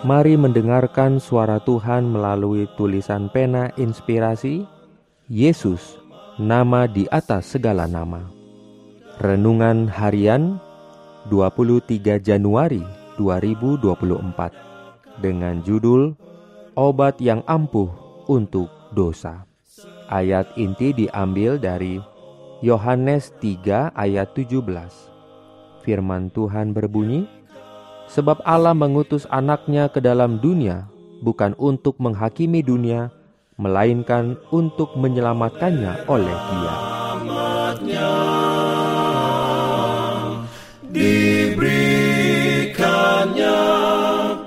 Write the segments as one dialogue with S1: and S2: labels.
S1: Mari mendengarkan suara Tuhan melalui tulisan pena inspirasi Yesus, nama di atas segala nama. Renungan harian 23 Januari 2024 dengan judul Obat yang ampuh untuk dosa. Ayat inti diambil dari Yohanes 3 ayat 17. Firman Tuhan berbunyi, Sebab Allah mengutus anaknya ke dalam dunia bukan untuk menghakimi dunia, melainkan untuk menyelamatkannya oleh dia.
S2: Diberikannya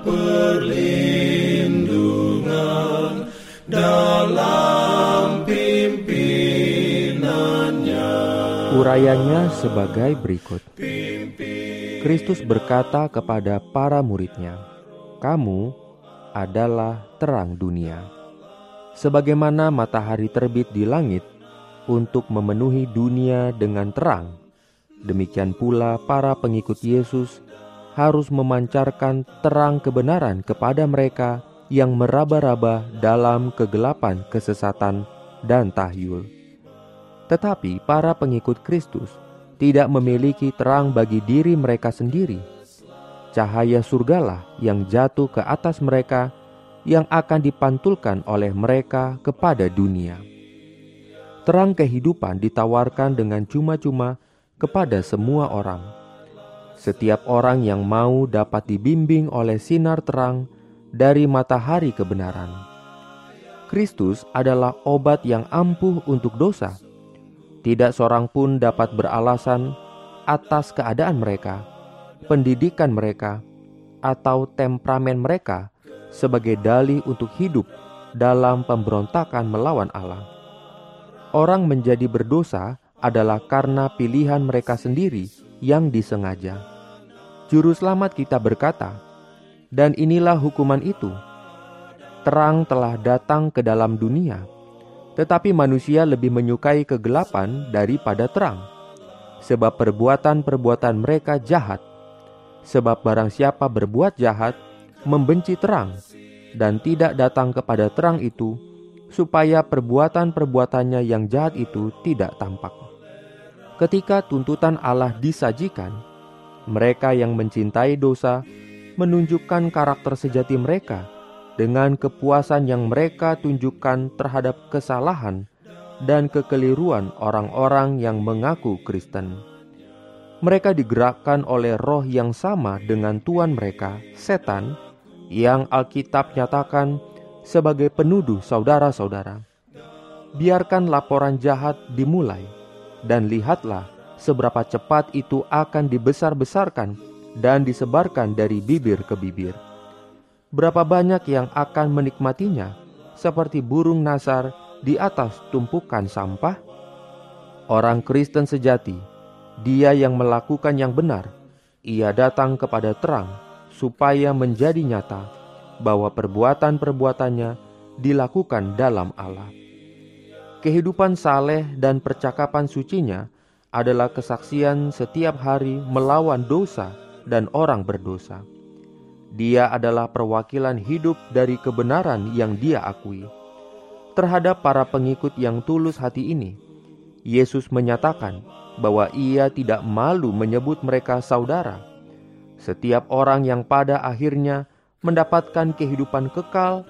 S2: perlindungan dalam pimpinannya.
S1: Urayanya sebagai berikut. Kristus berkata kepada para muridnya, "Kamu adalah terang dunia. Sebagaimana matahari terbit di langit untuk memenuhi dunia dengan terang, demikian pula para pengikut Yesus harus memancarkan terang kebenaran kepada mereka yang meraba-raba dalam kegelapan kesesatan dan tahyul. Tetapi para pengikut Kristus tidak memiliki terang bagi diri mereka sendiri. Cahaya surgalah yang jatuh ke atas mereka yang akan dipantulkan oleh mereka kepada dunia. Terang kehidupan ditawarkan dengan cuma-cuma kepada semua orang. Setiap orang yang mau dapat dibimbing oleh sinar terang dari matahari kebenaran. Kristus adalah obat yang ampuh untuk dosa tidak seorang pun dapat beralasan atas keadaan mereka, pendidikan mereka, atau temperamen mereka sebagai dalih untuk hidup dalam pemberontakan melawan Allah. Orang menjadi berdosa adalah karena pilihan mereka sendiri yang disengaja. Juru selamat kita berkata, "Dan inilah hukuman itu: terang telah datang ke dalam dunia." Tetapi manusia lebih menyukai kegelapan daripada terang, sebab perbuatan-perbuatan mereka jahat. Sebab barang siapa berbuat jahat, membenci terang, dan tidak datang kepada terang itu, supaya perbuatan-perbuatannya yang jahat itu tidak tampak. Ketika tuntutan Allah disajikan, mereka yang mencintai dosa menunjukkan karakter sejati mereka dengan kepuasan yang mereka tunjukkan terhadap kesalahan dan kekeliruan orang-orang yang mengaku Kristen. Mereka digerakkan oleh roh yang sama dengan Tuhan mereka, setan, yang Alkitab nyatakan sebagai penuduh saudara-saudara. Biarkan laporan jahat dimulai, dan lihatlah seberapa cepat itu akan dibesar-besarkan dan disebarkan dari bibir ke bibir berapa banyak yang akan menikmatinya, seperti burung nasar di atas tumpukan sampah? Orang Kristen sejati, dia yang melakukan yang benar, ia datang kepada terang supaya menjadi nyata bahwa perbuatan-perbuatannya dilakukan dalam Allah. Kehidupan saleh dan percakapan sucinya adalah kesaksian setiap hari melawan dosa dan orang berdosa. Dia adalah perwakilan hidup dari kebenaran yang dia akui. Terhadap para pengikut yang tulus hati ini, Yesus menyatakan bahwa ia tidak malu menyebut mereka saudara. Setiap orang yang pada akhirnya mendapatkan kehidupan kekal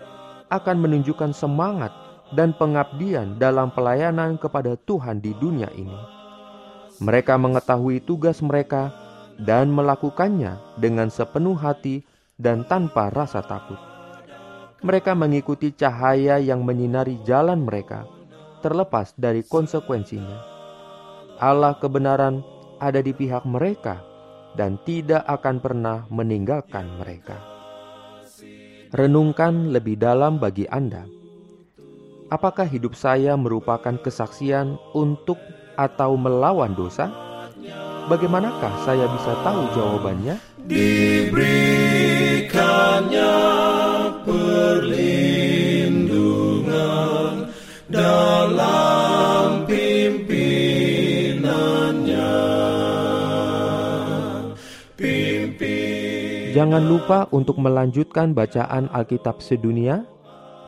S1: akan menunjukkan semangat dan pengabdian dalam pelayanan kepada Tuhan di dunia ini. Mereka mengetahui tugas mereka dan melakukannya dengan sepenuh hati dan tanpa rasa takut. Mereka mengikuti cahaya yang menyinari jalan mereka, terlepas dari konsekuensinya. Allah kebenaran ada di pihak mereka dan tidak akan pernah meninggalkan mereka. renungkan lebih dalam bagi Anda. Apakah hidup saya merupakan kesaksian untuk atau melawan dosa? Bagaimanakah saya bisa tahu jawabannya? Jangan lupa untuk melanjutkan bacaan Alkitab sedunia.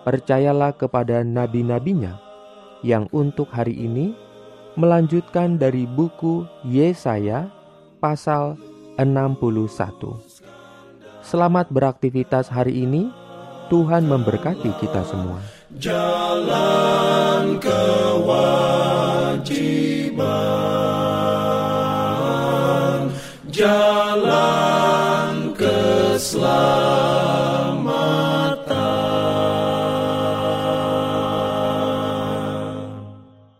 S1: Percayalah kepada nabi-nabinya yang untuk hari ini melanjutkan dari buku Yesaya pasal 61. Selamat beraktivitas hari ini. Tuhan memberkati kita semua.
S2: jalan kewajiban jalan